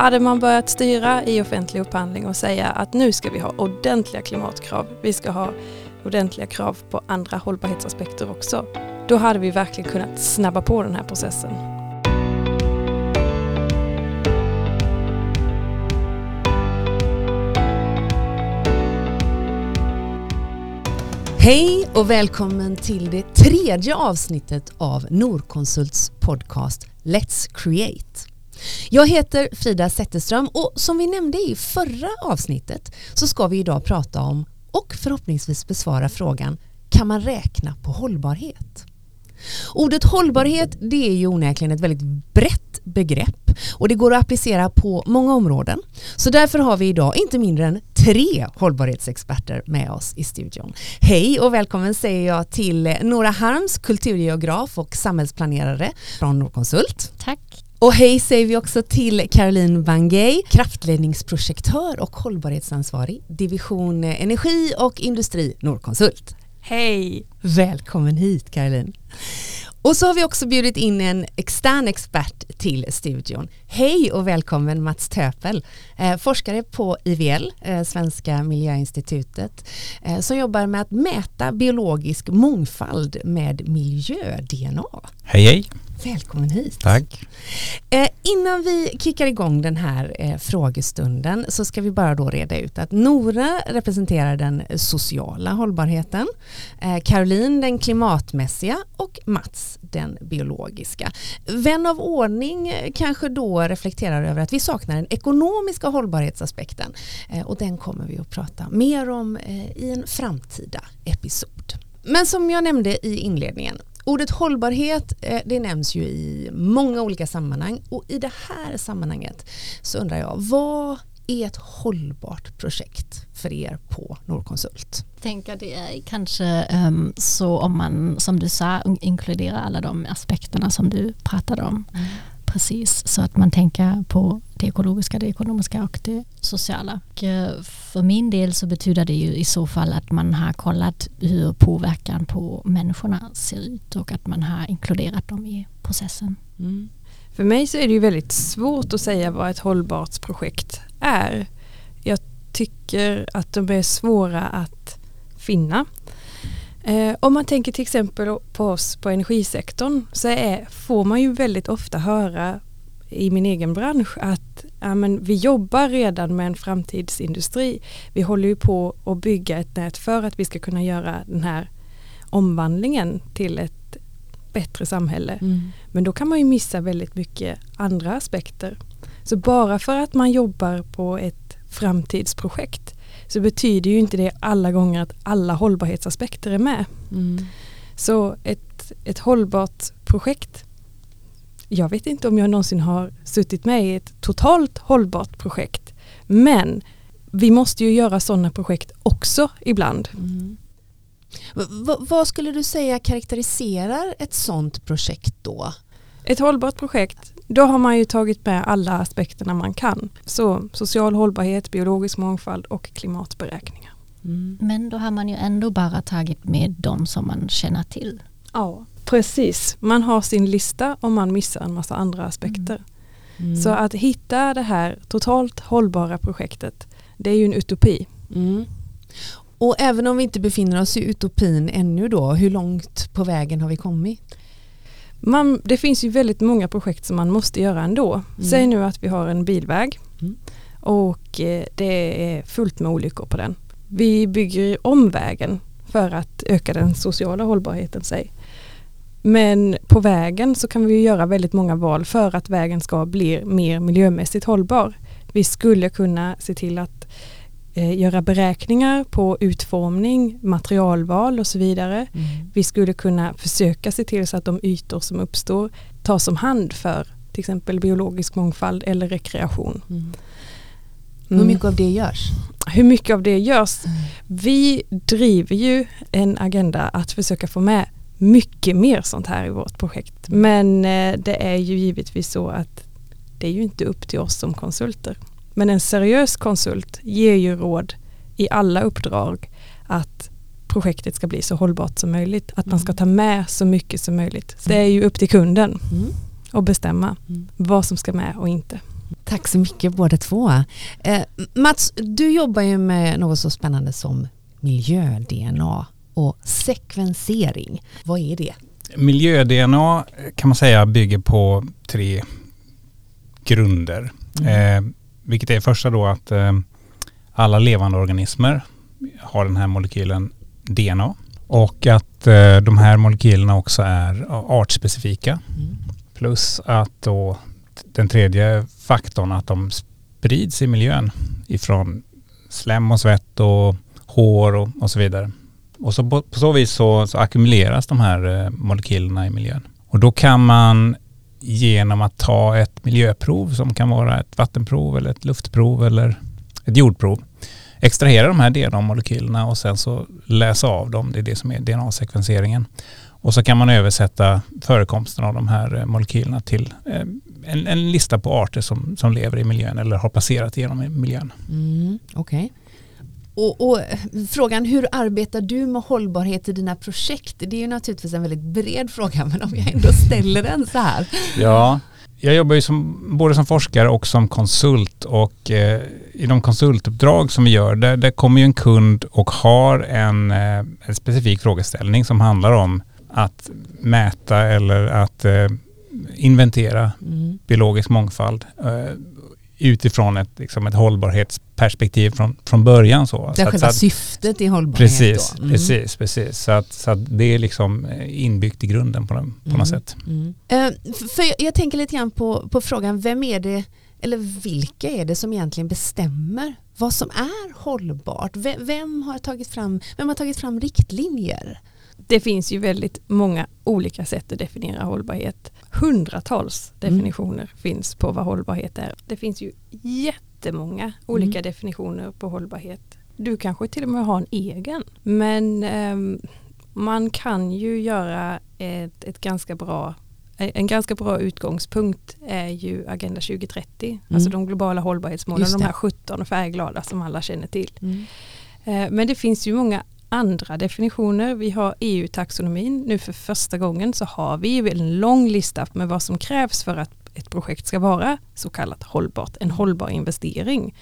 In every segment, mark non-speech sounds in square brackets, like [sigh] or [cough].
Hade man börjat styra i offentlig upphandling och säga att nu ska vi ha ordentliga klimatkrav, vi ska ha ordentliga krav på andra hållbarhetsaspekter också, då hade vi verkligen kunnat snabba på den här processen. Hej och välkommen till det tredje avsnittet av Norconsults podcast Let's Create. Jag heter Frida Zetterström och som vi nämnde i förra avsnittet så ska vi idag prata om och förhoppningsvis besvara frågan kan man räkna på hållbarhet? Ordet hållbarhet det är ju onekligen ett väldigt brett begrepp och det går att applicera på många områden. Så därför har vi idag inte mindre än tre hållbarhetsexperter med oss i studion. Hej och välkommen säger jag till Nora Harms, kulturgeograf och samhällsplanerare från Norconsult. Tack. Och hej säger vi också till Caroline Bangay, kraftledningsprojektör och hållbarhetsansvarig, division Energi och Industri Norrkonsult. Hej! Välkommen hit Caroline. Och så har vi också bjudit in en extern expert till studion. Hej och välkommen Mats Töpel, eh, forskare på IVL, eh, Svenska miljöinstitutet, eh, som jobbar med att mäta biologisk mångfald med miljö-DNA. Hej hej! Välkommen hit. Tack. Eh, innan vi kickar igång den här eh, frågestunden så ska vi bara då reda ut att Nora representerar den sociala hållbarheten, eh, Caroline den klimatmässiga och Mats den biologiska. Vän av ordning eh, kanske då reflekterar över att vi saknar den ekonomiska hållbarhetsaspekten eh, och den kommer vi att prata mer om eh, i en framtida episod. Men som jag nämnde i inledningen Ordet hållbarhet eh, det nämns ju i många olika sammanhang och i det här sammanhanget så undrar jag vad är ett hållbart projekt för er på Norrkonsult? Jag tänker det är kanske um, så om man som du sa inkluderar alla de aspekterna som du pratade om. Mm precis så att man tänker på det ekologiska, det ekonomiska och det sociala. Och eh, för min del så betyder det ju i så fall att man har kollat hur påverkan på människorna ser ut och att man har inkluderat dem i processen. Mm. För mig så är det ju väldigt svårt att säga vad ett hållbart projekt är. Jag tycker att de är svåra att finna. Eh, om man tänker till exempel på oss på energisektorn så är, får man ju väldigt ofta höra i min egen bransch att ja, men vi jobbar redan med en framtidsindustri. Vi håller ju på att bygga ett nät för att vi ska kunna göra den här omvandlingen till ett bättre samhälle. Mm. Men då kan man ju missa väldigt mycket andra aspekter. Så bara för att man jobbar på ett framtidsprojekt så betyder ju inte det alla gånger att alla hållbarhetsaspekter är med. Mm. Så ett, ett hållbart projekt jag vet inte om jag någonsin har suttit med i ett totalt hållbart projekt. Men vi måste ju göra sådana projekt också ibland. Mm. vad skulle du säga karaktäriserar ett sådant projekt då? Ett hållbart projekt, då har man ju tagit med alla aspekterna man kan. Så social hållbarhet, biologisk mångfald och klimatberäkningar. Mm. Men då har man ju ändå bara tagit med de som man känner till. Ja, precis. Man har sin lista och man missar en massa andra aspekter. Mm. Mm. Så att hitta det här totalt hållbara projektet, det är ju en utopi. Mm. Och även om vi inte befinner oss i utopin ännu då, hur långt på vägen har vi kommit? Man, det finns ju väldigt många projekt som man måste göra ändå. Mm. Säg nu att vi har en bilväg mm. och eh, det är fullt med olyckor på den. Vi bygger om vägen för att öka den sociala hållbarheten. Säg. Men på vägen så kan vi göra väldigt många val för att vägen ska bli mer miljömässigt hållbar. Vi skulle kunna se till att göra beräkningar på utformning, materialval och så vidare. Mm. Vi skulle kunna försöka se till så att de ytor som uppstår tas om hand för till exempel biologisk mångfald eller rekreation. Mm. Hur mm. mycket av det görs? Hur mycket av det görs? Mm. Vi driver ju en agenda att försöka få med mycket mer sånt här i vårt projekt. Men eh, det är ju givetvis så att det är ju inte upp till oss som konsulter. Men en seriös konsult ger ju råd i alla uppdrag att projektet ska bli så hållbart som möjligt. Att man ska mm. ta med så mycket som möjligt. Så det är ju upp till kunden mm. att bestämma mm. vad som ska med och inte. Tack så mycket båda två. Eh, Mats, du jobbar ju med något så spännande som miljö-DNA och sekvensering. Vad är det? Miljö-DNA kan man säga bygger på tre grunder. Mm. Eh, vilket är första då att eh, alla levande organismer har den här molekylen DNA och att eh, de här molekylerna också är artspecifika. Mm. Plus att då den tredje faktorn att de sprids i miljön ifrån slem och svett och hår och, och så vidare. Och så på, på så vis så, så, ackumuleras de här eh, molekylerna i miljön. Och då kan man genom att ta ett miljöprov som kan vara ett vattenprov eller ett luftprov eller ett jordprov extrahera de här DNA-molekylerna och sen så läsa av dem. Det är det som är DNA-sekvenseringen. Och så kan man översätta förekomsten av de här eh, molekylerna till eh, en, en lista på arter som, som lever i miljön eller har passerat genom miljön. Mm, Okej. Okay. Och, och, frågan hur arbetar du med hållbarhet i dina projekt? Det är ju naturligtvis en väldigt bred fråga men om jag ändå [laughs] ställer den så här. Ja, jag jobbar ju som, både som forskare och som konsult och eh, i de konsultuppdrag som vi gör där, där kommer ju en kund och har en, eh, en specifik frågeställning som handlar om att mäta eller att eh, inventera mm. biologisk mångfald eh, utifrån ett, liksom ett hållbarhetsperspektiv från, från början. Så. Det är så själva att, syftet i hållbarhet precis? Mm. Precis, precis. Så att, så att det är liksom eh, inbyggt i grunden på, den, på mm. något sätt. Mm. Uh, för jag, jag, tänker lite grann på, på frågan, vem är det, eller vilka är det som egentligen bestämmer vad som är hållbart? Vem, vem har, tagit fram, vem har tagit fram riktlinjer? Det finns ju väldigt många olika sätt att definiera hållbarhet. Hundratals mm. definitioner mm. finns på vad hållbarhet är. Det finns ju jättemånga olika mm. definitioner på hållbarhet. Du kanske till och med har en egen. Men um, man kan ju göra ett, ett ganska bra en ganska bra utgångspunkt är ju Agenda 2030, mm. alltså de globala hållbarhetsmålen, de här 17 färgglada som alla känner till. Mm. Eh, men det finns ju många andra definitioner. Vi har EU-taxonomin. Nu för första gången så har vi en lång lista med vad som krävs för att ett projekt ska vara så kallat hållbart, en hållbar investering.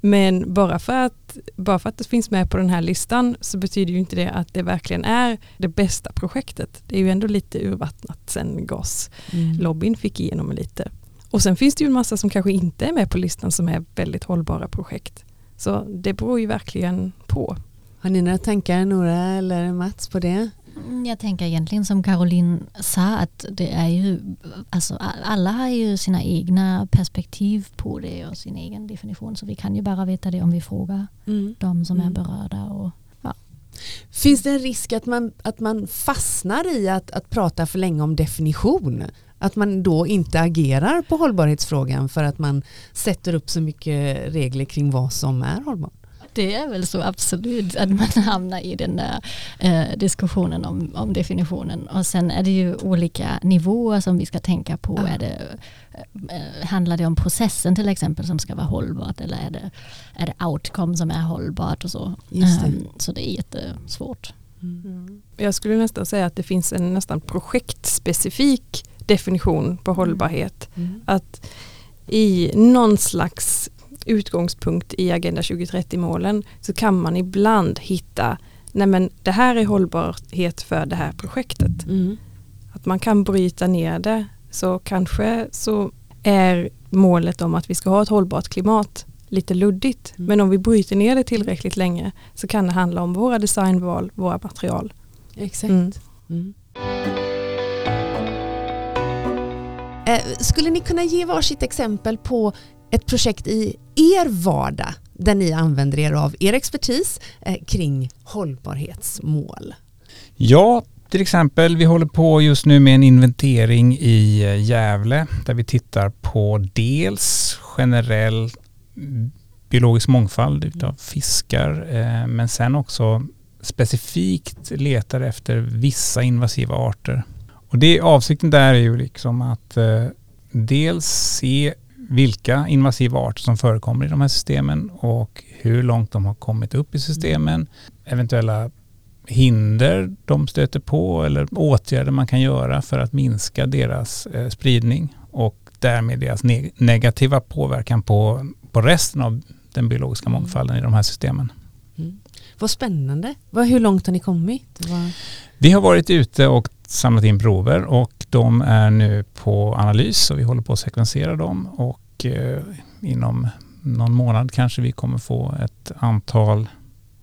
Men bara för, att, bara för att det finns med på den här listan så betyder ju inte det att det verkligen är det bästa projektet. Det är ju ändå lite urvattnat sen gaslobbyn mm. fick igenom lite. Och sen finns det ju en massa som kanske inte är med på listan som är väldigt hållbara projekt. Så det beror ju verkligen på. Har ni några tankar, Nora eller Mats, på det? Mm, jag tänker egentligen som Caroline sa att det är ju, alltså alla har ju sina egna perspektiv på det och sin egen definition så vi kan ju bara veta det om vi frågar mm. de som mm. är berörda. Och, ja. Finns det en risk att man, att man fastnar i att, att prata för länge om definition? Att man då inte agerar på hållbarhetsfrågan för att man sätter upp så mycket regler kring vad som är hållbart? Det är väl så absolut att man [laughs] hamnar i den där eh, diskussionen om, om, definitionen. Och sen är det ju olika nivåer som vi ska tänka på. Ja. Är det, eh, handlar det om processen till exempel som ska vara hållbart eller är det, är det outcome som är hållbart och så. Det. Um, så det är jättesvårt. Mm. Jag skulle nästan säga att det finns en nästan projektspecifik definition på hållbarhet. Mm. Att i någon slags utgångspunkt i Agenda 2030-målen så kan man ibland hitta, nej men det här är hållbarhet för det här projektet. Mm. Att man kan bryta ner det så kanske så är målet om att vi ska ha ett hållbart klimat lite luddigt. Mm. Men om vi bryter ner det tillräckligt länge så kan det handla om våra designval, våra material. Exakt. Mm. Mm. Eh, skulle ni kunna ge varsitt exempel på ett projekt i er vardag där ni använder er av er expertis eh, kring hållbarhetsmål? Ja, till exempel, vi håller på just nu med en inventering i eh, Gävle där vi tittar på dels generell biologisk mångfald utav fiskar eh, men sen också specifikt letar efter vissa invasiva arter. Och det, avsikten där är ju liksom att dels se vilka invasiva arter som förekommer i de här systemen och hur långt de har kommit upp i systemen. Eventuella hinder de stöter på eller åtgärder man kan göra för att minska deras eh, spridning och därmed deras neg negativa påverkan på, på resten av den biologiska Mm. mångfalden i de här systemen. Vad spännande. Hur långt har ni kommit? Vad, Vi har varit ute och samlat in prover och de är nu på analys och vi håller på att sekvensera dem och eh, inom någon månad kanske vi kommer få ett antal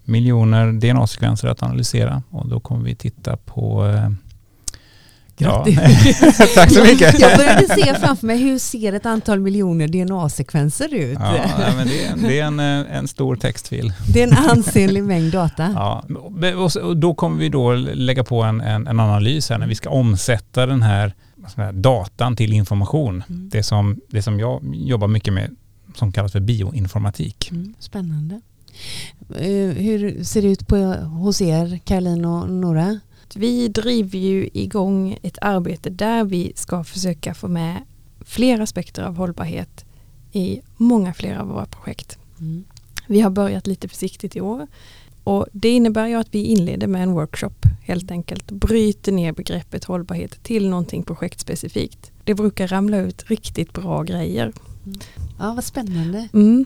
miljoner DNA-sekvenser att analysera och då kommer vi titta på eh, eh, ja. Grattis. [laughs] Tack så mycket. Jag började se framför mig hur ser ett antal miljoner DNA-sekvenser ut? Ja, men det är, en, det är en, eh, en stor textfil. Det är en ansenlig mängd data. [laughs] Ja, och då kommer vi då lägga på en, en, en analys här när vi ska omsätta den här, säga, datan till information. Mm. Det, som, det som jag jobbar mycket med som kallas för bioinformatik. Mm, spännande. Eh, hur ser det ut på, hos er, Caroline och Nora? Vi driver ju igång ett arbete där vi ska försöka få med fler aspekter av hållbarhet i många fler av våra projekt. Mm. Vi har börjat lite försiktigt i år och det innebär ju att vi inleder med en workshop helt enkelt. Bryter ner begreppet hållbarhet till någonting projektspecifikt. Det brukar ramla ut riktigt bra grejer. Ja, vad spännande. Mm.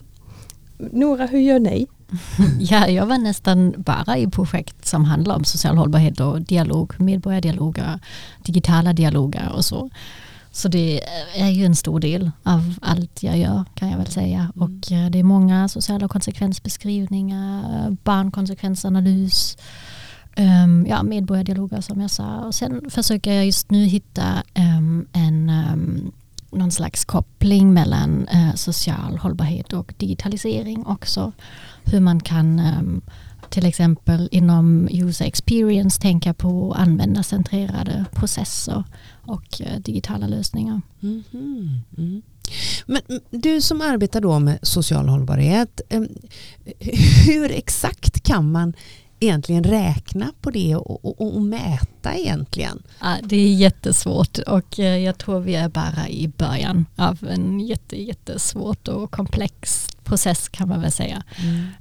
Nora, hur gör ni? [laughs] Ja, jag var nästan bara i projekt som handlar om social hållbarhet och dialog, medborgardialoger, digitala dialoger och så. Så det är ju en stor del av allt jag gör kan jag väl säga. Mm. Och eh, det är många sociala konsekvensbeskrivningar, barnkonsekvensanalys, um, ja, medborgardialoger som jag sa. Och sen försöker jag just nu hitta em, en em, någon slags koppling mellan eh, social hållbarhet och digitalisering också. Hur man kan em, till exempel inom user experience tänka på användarcentrerade processer och eh, digitala lösningar. Mhm, Mm. Men mm, du som arbetar då med social hållbarhet, ehm, hur exakt kan man egentligen räkna på det och, och, och mäta egentligen? Ja, det är jättesvårt och eh, jag tror vi är bara i början av en jätte, jättesvårt och komplex process kan man väl säga.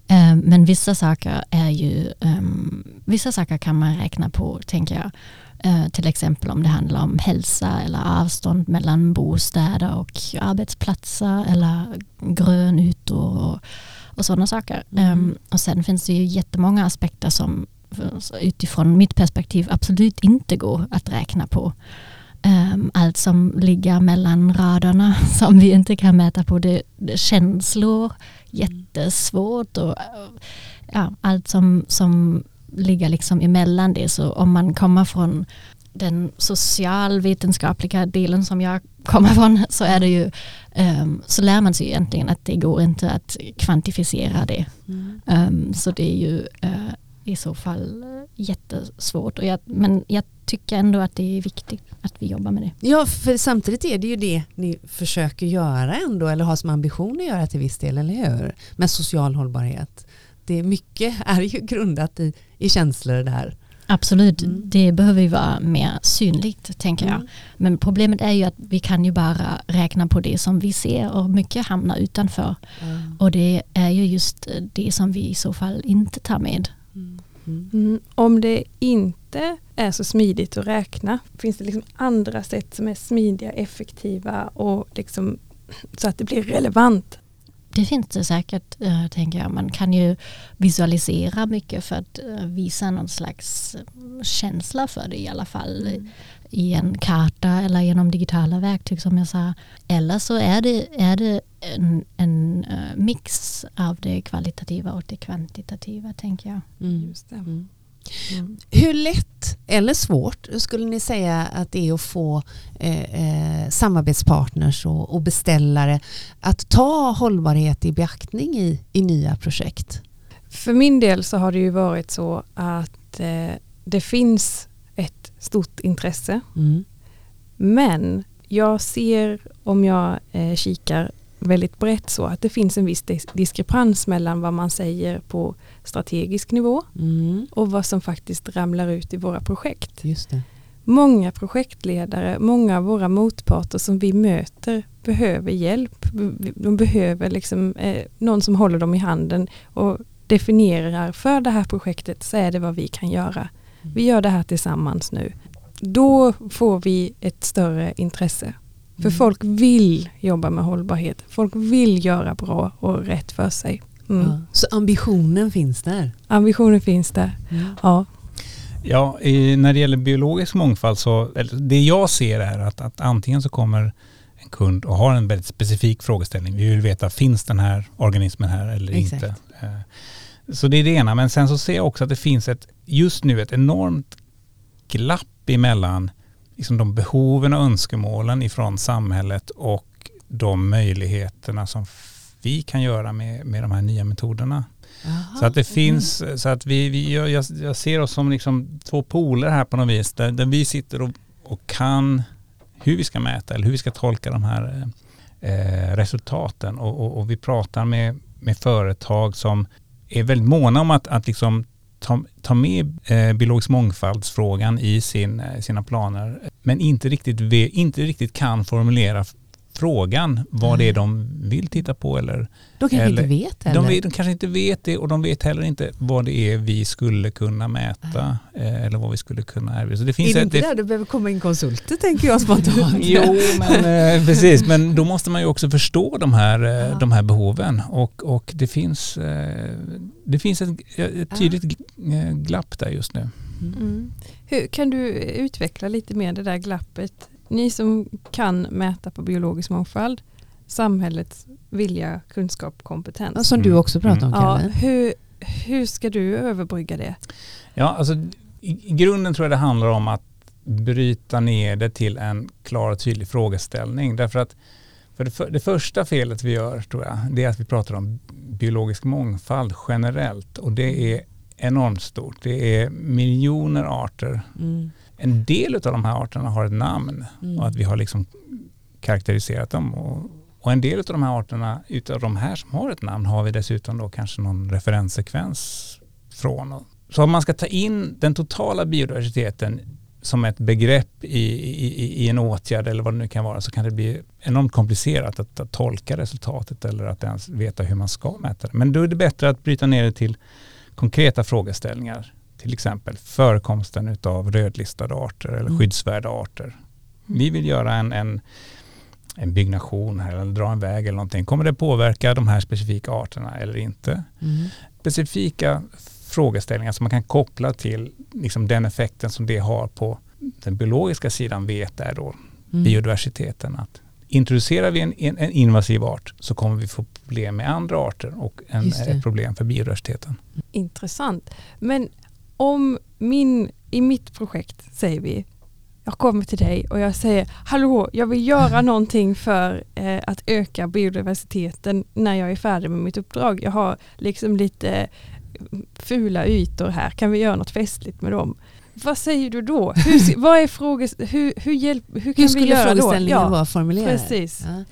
Eh, Men vissa saker är ju, ehm, vissa saker kan man räkna på tänker jag. Eh, Till exempel om det handlar om hälsa eller avstånd mellan bostäder och arbetsplatser eller grönytor och, och sådana saker. Ehm, Och sen finns det ju jättemånga aspekter som utifrån mitt perspektiv absolut inte går att räkna på. Ehm, allt som ligger mellan raderna [laughs] som vi inte kan mäta på. Det, det känslor, jättesvårt och ja, allt som, som ligger liksom emellan det. Så om man kommer från den socialvetenskapliga delen som jag kommer från så är det ju ehm, så lär man sig egentligen att det går inte att kvantifiera det. Ehm, så det är ju eh, i så fall eh, jättesvårt. Och jag, men jag tycker ändå att det är viktigt att vi jobbar med det. Ja, för samtidigt är det ju det ni försöker göra ändå, eller har som ambition att göra till viss del, eller hur? Med social hållbarhet. Det är mycket är ju grundat i, i känslor där. Absolut, Mm. det behöver ju vara mer synligt tänker jag. Mm. Men problemet är ju att vi kan ju bara räkna på det som vi ser och mycket hamnar utanför. Och det är ju just det som vi i så fall inte tar med. Mm. Mm. Mm, om det inte är så smidigt att räkna, finns det liksom andra sätt som är smidiga, effektiva och liksom så att det blir relevant? Det finns det säkert, eh, tänker jag. Man kan ju visualisera mycket för att eh, visa någon slags eh, känsla för det i alla fall. Mm. I en karta eller genom digitala verktyg som jag sa. Eller så är det, är det en, en mix av det kvalitativa och det kvantitativa tänker jag. Mm. Just det. Mm. Mm. Hur lätt eller svårt skulle ni säga att det är att få eh, eh, samarbetspartners och, och beställare att ta hållbarhet i beaktning i, i nya projekt? För min del så har det ju varit så att eh, det finns ett stort intresse Mm. men jag ser om jag eh, kikar väldigt brett så att det finns en viss dis- diskrepans mellan vad man säger på strategisk nivå Mm. och vad som faktiskt ramlar ut i våra projekt. Många projektledare, många av våra motparter som vi möter behöver hjälp. De behöver liksom, eh, någon som håller dem i handen och definierar för det här projektet så är det vad vi kan göra. Vi gör det här tillsammans nu. Då får vi ett större intresse För folk vill jobba med hållbarhet. Folk vill göra bra och rätt för sig. Mm. Ja. Så ambitionen finns där? Ambitionen finns där. Ja. Ja, i, när det gäller biologisk mångfald så, det jag ser är att, att antingen så kommer en kund och har en väldigt specifik frågeställning. Vi vill veta, finns den här organismen här eller Exakt. inte? Eh, Så det är det ena, men sen så ser jag också att det finns ett, just nu ett enormt glapp emellan liksom de behoven och önskemålen ifrån samhället och de möjligheterna som vi kan göra med, med de här nya metoderna. Jaha. Så att det finns, så att vi, vi jag, jag jag ser oss som liksom två poler här på något vis, där, där vi sitter och, och kan hur vi ska mäta eller hur vi ska tolka de här eh, resultaten och, och, och vi pratar med, med företag som är väldigt måna om att, att liksom ta, ta med eh, biologisk mångfaldsfrågan i sin, eh, sina planer men inte riktigt, inte riktigt kan formulera frågan vad det är de vill titta på eller De kanske eller- inte vet heller. de, vet, de kanske inte vet det och de vet heller inte vad det är vi skulle kunna mäta eh, eller vad vi skulle kunna erbjuda. Så det finns är det ett, inte där det behöver komma in konsulter tänker jag spontant? [laughs] Jo, men, eh, [laughs] precis. Men då måste man ju också förstå de här, eh, Ja. de här behoven. Och, och det finns, eh, det finns ett, ett tydligt eh, glapp där just nu. Mm. Hur, kan du utveckla lite mer det där glappet? Ni som kan mäta på biologisk mångfald, samhällets vilja, kunskap, kompetens. Ja, Som du också pratade om Ja, Kalle. hur, hur ska du överbrygga det? Ja, alltså, i, I grunden tror jag det handlar om att bryta ner det till en klar och tydlig frågeställning. Därför att för det, för, det första felet vi gör tror jag, det är att vi pratar om biologisk mångfald generellt. Och det är enormt stort. Det är miljoner arter. Mm. En del av de här arterna har ett namn Mm. och att vi har liksom karaktäriserat dem. Och, och en del av de här arterna, utav de här som har ett namn, har vi dessutom då kanske någon referenssekvens från. Så om man ska ta in den totala biodiversiteten som ett begrepp i, i, i en åtgärd eller vad det nu kan vara så kan det bli enormt komplicerat att, att tolka resultatet eller att ens veta hur man ska mäta det. Men då är det bättre att bryta ner det till konkreta frågeställningar. Till exempel förekomsten av rödlistade arter eller Mm. skyddsvärda arter. Vi vill göra en, en, en byggnation här eller dra en väg eller någonting. Kommer det påverka de här specifika arterna eller inte? Mm. Specifika frågeställningar som man kan koppla till liksom den effekten som det har på den biologiska sidan vet är då Mm. biodiversiteten. Att introducerar vi en, en, en invasiv art så kommer vi få problem med andra arter och en, ett problem för biodiversiteten. Intressant. Men om min, i mitt projekt säger vi, jag kommer till dig och jag säger, hallå, jag vill göra [laughs] någonting för eh, att öka biodiversiteten när jag är färdig med mitt uppdrag. Jag har liksom lite eh, fula ytor här, kan vi göra något festligt med dem? Vad säger du då? Hur, [laughs] vad är fråges, hur, hur, hjälp, hur kan Hur vi skulle göra då? frågeställningen vara formulerad? precis. Ja.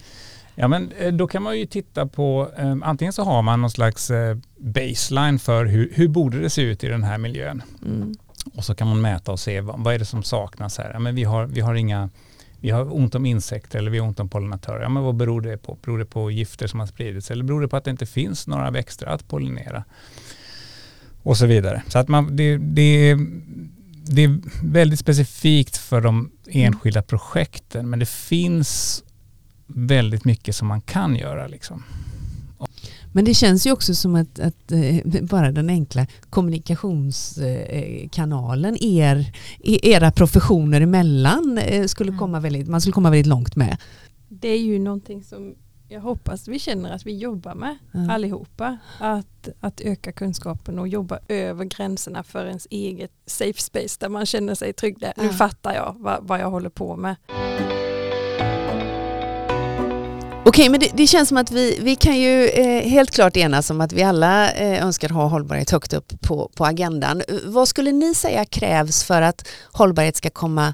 Ja men eh, då kan man ju titta på, eh, antingen så har man någon slags eh, baseline för hur, hur borde det se ut i den här miljön. Mm. Och så kan man mäta och se vad, vad är det som saknas här. Ja, men vi, har, vi har inga, vi har ont om insekter eller vi har ont om pollinatörer. Ja, men vad beror det på? Beror det på gifter som har spridits eller beror det på att det inte finns några växter att pollinera? Och så vidare. Så att man, det, det, det är väldigt specifikt för de enskilda projekten men det finns väldigt mycket som man kan göra. Liksom. Men det känns ju också som att, att eh, bara den enkla kommunikationskanalen er, era professioner emellan eh, skulle komma väldigt, man skulle komma väldigt långt med. Det är ju någonting som jag hoppas vi känner att vi jobbar med Ja. allihopa. Att, att öka kunskapen och jobba över gränserna för ens eget safe space där man känner sig trygg. Där. Nu Ja. fattar jag vad, vad jag håller på med. Okej, men det, det känns som att vi, vi kan ju eh, helt klart enas om att vi alla eh, önskar ha hållbarhet högt upp på, på agendan. Eh, vad skulle ni säga krävs för att hållbarhet ska komma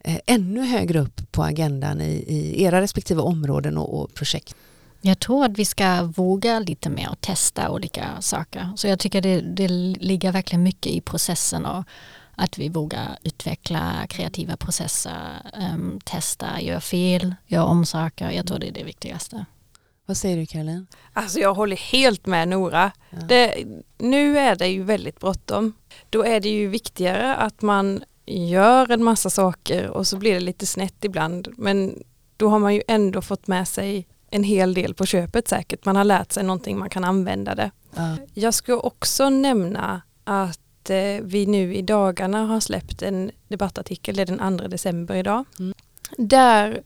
eh, ännu högre upp på agendan i, i era respektive områden och, och projekt? Jag tror att vi ska våga lite mer och testa olika saker. Så jag tycker det, det ligger verkligen mycket i processen och att vi vågar utveckla kreativa processer, ehm, testa, göra fel, göra om saker. Jag tror det är det viktigaste. Vad säger du Caroline? Alltså jag håller helt med Nora. Ja. Det, nu är det ju väldigt bråttom. Då är det ju viktigare att man gör en massa saker och så blir det lite snett ibland. Men då har man ju ändå fått med sig en hel del på köpet säkert. Man har lärt sig någonting, man kan använda det. Ja. Jag ska också nämna att eh, vi nu i dagarna har släppt en debattartikel, det är den 2 december idag, Mm. där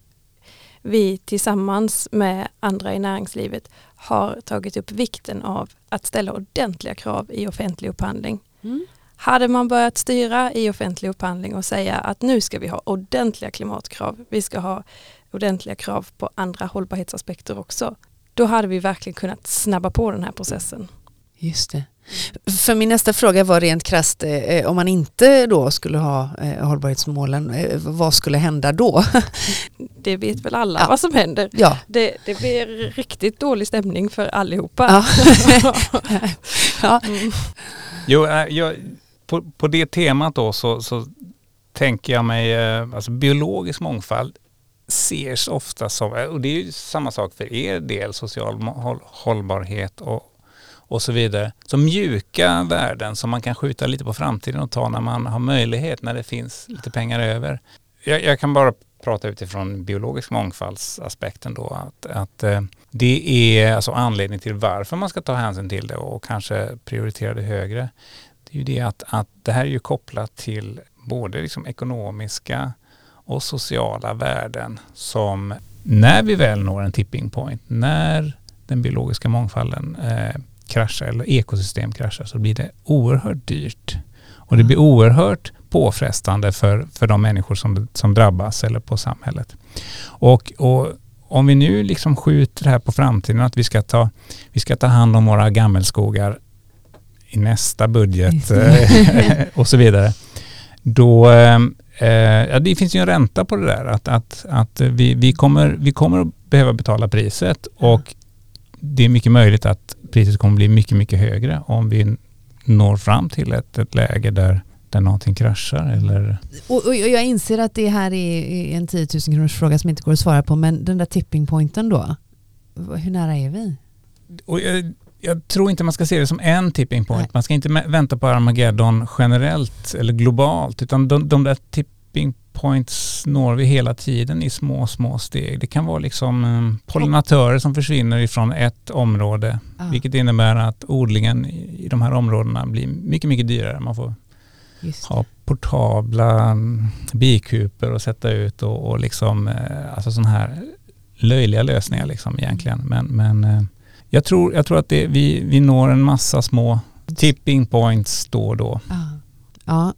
vi tillsammans med andra i näringslivet har tagit upp vikten av att ställa ordentliga krav i offentlig upphandling. Mm. Hade man börjat styra i offentlig upphandling och säga att nu ska vi ha ordentliga klimatkrav, vi ska ha ordentliga krav på andra hållbarhetsaspekter också, då hade vi verkligen kunnat snabba på den här processen. Just det. För min nästa fråga var rent krasst, eh, om man inte då skulle ha eh, hållbarhetsmålen, eh, vad skulle hända då? [laughs] Det vet väl alla Ja. vad som händer. ja. Det, det blir riktigt dålig stämning för allihopa. Ja. [laughs] ja. Mm. Jo, jag, på, på det temat då så, så tänker jag mig, eh, alltså biologisk mångfald ses ofta som, eh, och det är ju samma sak för er del, social håll, hållbarhet och, och så vidare, Så mjuka värden som man kan skjuta lite på framtiden och ta när man har möjlighet, när det finns lite pengar över. Jag, jag kan bara prata utifrån biologisk mångfaldsaspekten då, att, att eh, det är alltså anledning till varför man ska ta hänsyn till det och kanske prioritera det högre. Det är ju det att, att det här är ju kopplat till både liksom ekonomiska och sociala värden som när vi väl når en tipping point, när den biologiska mångfalden eh, kraschar eller ekosystem kraschar så blir det oerhört dyrt. Och det blir oerhört påfrestande för, för de människor som, som drabbas eller på samhället. Och, och om vi nu liksom skjuter det här på framtiden att vi ska ta, vi ska ta hand om våra gammelskogar i nästa budget eh, [laughs] och så vidare. Då, eh, eh, ja, det finns ju en ränta på det där att, att, att vi, vi, kommer, vi kommer att behöva betala priset och det är mycket möjligt att priset kommer bli mycket, mycket högre om vi når fram till ett, ett läge där, där någonting kraschar eller Och, och jag inser att det här är en 10 000 kronors fråga som inte går att svara på, men den där tipping pointen då? Hur nära är vi? och jag, jag tror inte man ska se det som en tipping point. Nej. Man ska inte vänta på Armageddon generellt eller globalt utan de, de där tipping points når vi hela tiden i små, små steg. Det kan vara liksom eh, pollinatörer som försvinner ifrån ett område Ja, vilket innebär att odlingen i i de här områdena blir mycket, mycket dyrare. Man får ha portabla mm, bikuper och sätta ut och, och liksom, eh, alltså sådana här löjliga lösningar liksom egentligen. Men, men eh, jag, tror, jag tror att det, vi, vi når en massa små tipping points då och då. Ja. ja.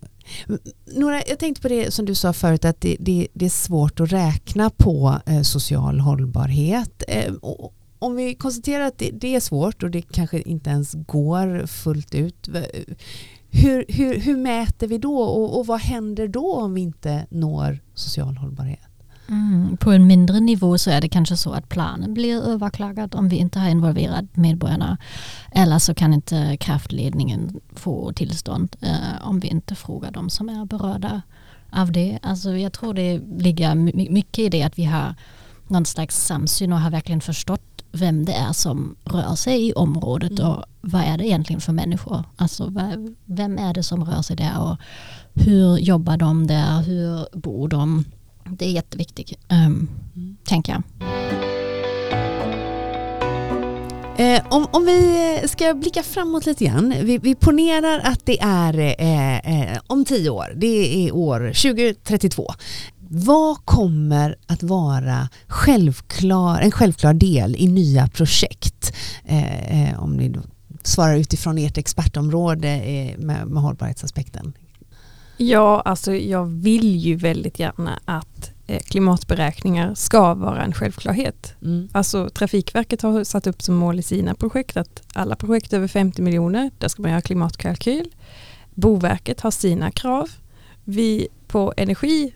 Nora, jag tänkte på det som du sa förut att det, det, det är svårt att räkna på eh, social hållbarhet. Eh, och, om vi konstaterar att det, det är svårt och det kanske inte ens går fullt ut. Hur, hur, hur mäter vi då och, och vad händer då om vi inte når social hållbarhet? Mm, på en mindre nivå så är det kanske så att planen blir överklagad om vi inte har involverat medborgarna. Eller så kan inte kraftledningen få tillstånd eh, om vi inte frågar de som är berörda av det. Alltså jag tror det ligger my- mycket i det att vi har någon slags samsyn och har verkligen förstått vem det är som rör sig i området Mm. och vad är det egentligen för människor? Alltså vem är det som rör sig där och hur jobbar de där? Hur bor de? Det är jätteviktigt, um, Mm. tänker jag. Eh, om, om vi ska blicka framåt lite grann. Vi, vi ponerar att det är eh, eh, om tio år. Det är år 2032. Vad kommer att vara självklar, en självklar del i nya projekt? Eh, eh, om ni svarar utifrån ert expertområde eh, med, med hållbarhetsaspekten. Ja, alltså jag vill ju väldigt gärna att eh, klimatberäkningar ska vara en självklarhet. Mm. Alltså Trafikverket har satt upp som mål i sina projekt att alla projekt över 50 miljoner, där ska man göra klimatkalkyl. Boverket har sina krav. Vi på energi,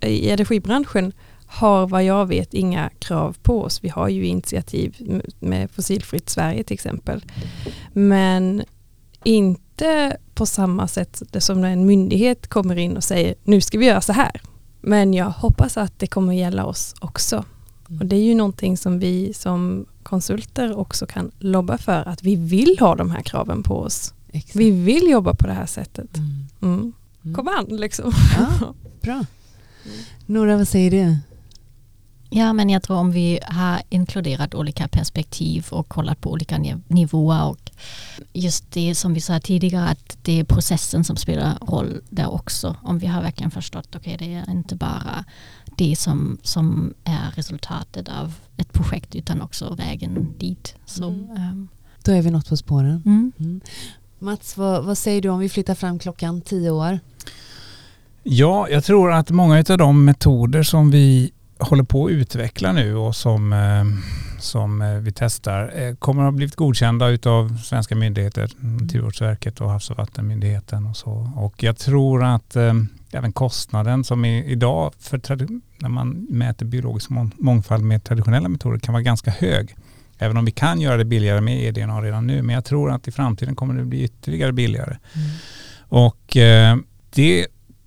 i energibranschen har vad jag vet inga krav på oss. Vi har ju initiativ med fossilfritt Sverige till exempel. Men inte på samma sätt som när en myndighet kommer in och säger nu ska vi göra så här. Men jag hoppas att det kommer gälla oss också. Och det är ju någonting som vi som konsulter också kan lobba för att vi vill ha de här kraven på oss. Exakt. Vi vill jobba på det här sättet. Mm. Mm. Mm. Kom an liksom. Ja, [laughs] bra. Nora, vad säger du? Ja, men jag tror om vi har inkluderat olika perspektiv och kollat på olika nivåer och just det som vi sa tidigare att det är processen som spelar roll där också. Om vi har verkligen förstått, okej okay, det är inte bara det som, som är resultatet av ett projekt utan också vägen dit. Så, mm. um. Då är vi något på spåren. Mm. Mm. Mats, vad, vad säger du om vi flyttar fram klockan tio år? Ja, jag tror att många av de metoder som vi håller på att utveckla nu och som, eh, som eh, vi testar eh, kommer att ha blivit godkända utav svenska myndigheter, Naturvårdsverket och Havs och vattenmyndigheten och så. Och jag tror att även kostnaden som är idag för när man mäter biologisk mångfald med traditionella metoder kan vara ganska hög. Även om vi kan göra det billigare med eDNA redan nu. Men jag tror att i framtiden kommer det bli ytterligare billigare. Mm. Och eh, det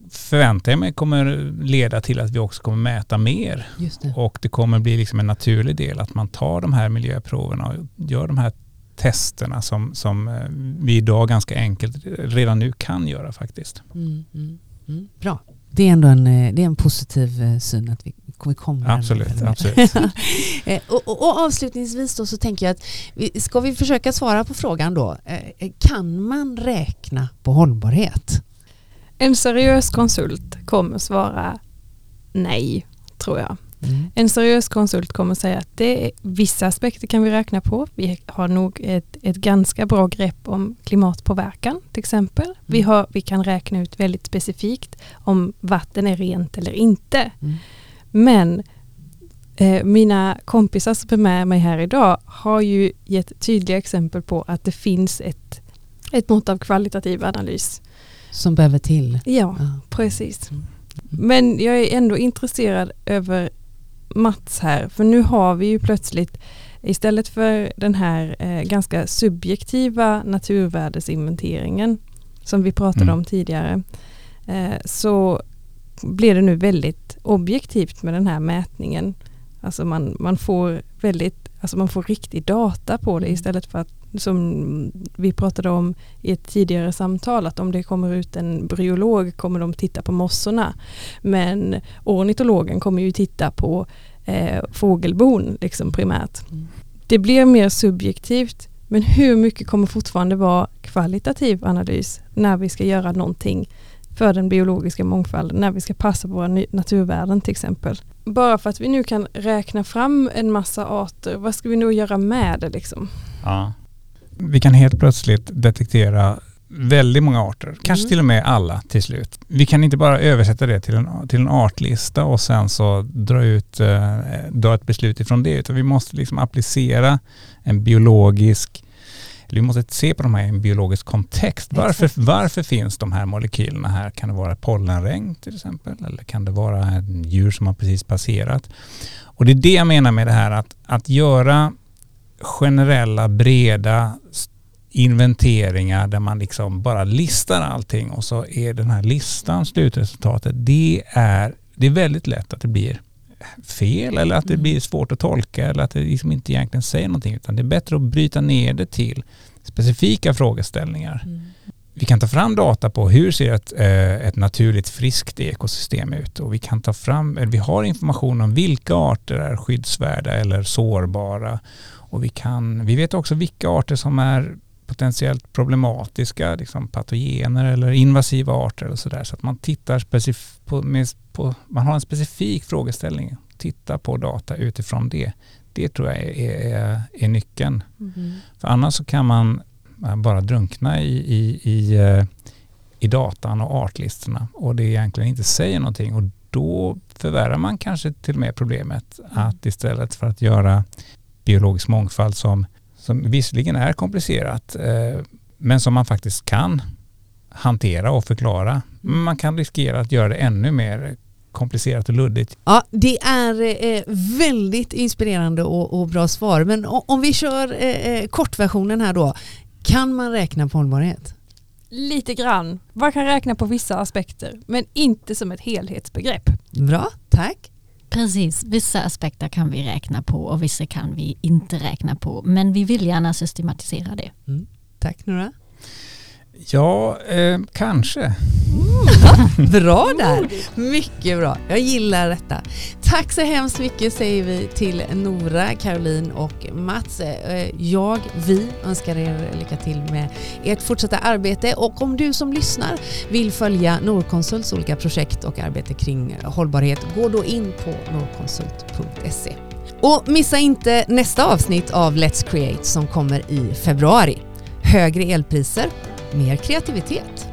förväntar jag mig kommer leda till att vi också kommer mäta mer. Det. Och det kommer bli liksom en naturlig del att man tar de här miljöproverna och gör de här testerna som, som eh, vi idag ganska enkelt redan nu kan göra faktiskt. Mm, mm, mm. Bra. Det är ändå en, eh, det är en positiv eh, syn att vi kommer komma Absolut. absolut. [laughs] och, och, och, avslutningsvis då så tänker jag att vi, ska vi försöka svara på frågan då. Kan man räkna på hållbarhet? En seriös konsult kommer svara nej, tror jag. Mm. En seriös konsult kommer säga att det är, vissa aspekter kan vi räkna på. Vi har nog ett, ett ganska bra grepp om klimatpåverkan till exempel. Mm. Vi, har, vi kan räkna ut väldigt specifikt om vatten är rent eller inte. Mm. Men eh, mina kompisar som är med mig här idag har ju gett tydliga exempel på att det finns ett, ett mått av kvalitativ analys som behöver till. Ja, ja. precis. Mm. Men jag är ändå intresserad över Mats här, för nu har vi ju plötsligt istället för den här eh, ganska subjektiva naturvärdesinventeringen som vi pratade mm. om tidigare, eh, så blir det nu väldigt objektivt med den här mätningen. Alltså man, man får väldigt, alltså man får riktig data på det mm. istället för att som vi pratade om i ett tidigare samtal att om det kommer ut en bryolog kommer de titta på mossorna. Men ornitologen kommer ju titta på eh, fågelbon liksom primärt. Mm. Det blir mer subjektivt men hur mycket kommer fortfarande vara kvalitativ analys när vi ska göra någonting för den biologiska mångfalden, när vi ska passa på våra naturvärden till exempel. Bara för att vi nu kan räkna fram en massa arter, vad ska vi nu göra med det liksom? Ja vi kan helt plötsligt detektera väldigt många arter, kanske mm. till och med alla till slut. Vi kan inte bara översätta det till en, till en artlista och sen så dra, ut, eh, dra ett beslut ifrån det, utan vi måste liksom applicera en biologisk eller vi måste se på de här i en biologisk kontext. Varför, varför finns de här molekylerna här? Kan det vara pollenregn till exempel? Eller kan det vara djur som har precis passerat? Och det är det jag menar med det här att, att göra generella, breda inventeringar där man liksom bara listar allting och så är den här listan slutresultatet. Det är, det är väldigt lätt att det blir fel eller att det blir svårt att tolka eller att det liksom inte egentligen säger någonting utan det är bättre att bryta ner det till specifika frågeställningar. Mm. Vi kan ta fram data på hur ser ett, eh, ett naturligt friskt ekosystem ut och vi kan ta fram, vi har information om vilka arter är skyddsvärda eller sårbara och vi, kan, vi vet också vilka arter som är potentiellt problematiska, liksom patogener eller invasiva arter eller sådär. Så att man tittar specif på, med, på, man har en specifik frågeställning, titta på data utifrån det. Det tror jag är, är, är nyckeln. Mm. För annars så kan man bara drunkna i, i, i, eh, i datan och artlistorna och det egentligen inte säger någonting och då förvärrar man kanske till och med problemet mm. att istället för att göra biologisk mångfald som, som visserligen är komplicerat eh, men som man faktiskt kan hantera och förklara. Man kan riskera att göra det ännu mer komplicerat och luddigt. Ja, det är eh, väldigt inspirerande och, bra svar. Men om vi kör eh, eh, kortversionen här då. Kan man räkna på hållbarhet? Lite grann. Man kan räkna på vissa aspekter men inte som ett helhetsbegrepp. Bra, tack. Precis, vissa aspekter kan vi räkna på och vissa kan vi inte räkna på. Men vi vill gärna systematisera det. Mm. Tack Nora. Ja, eh, kanske. [laughs] Bra där! Mycket bra. Jag gillar detta. Tack så hemskt mycket säger vi till Nora, Caroline och Mats. Eh, Jag, vi önskar er lycka till med ert fortsatta arbete och om du som lyssnar vill följa Norconsults olika projekt och arbete kring hållbarhet, gå då in på norconsult.se. Och missa inte nästa avsnitt av Let's Create som kommer i februari. Högre elpriser, mer kreativitet.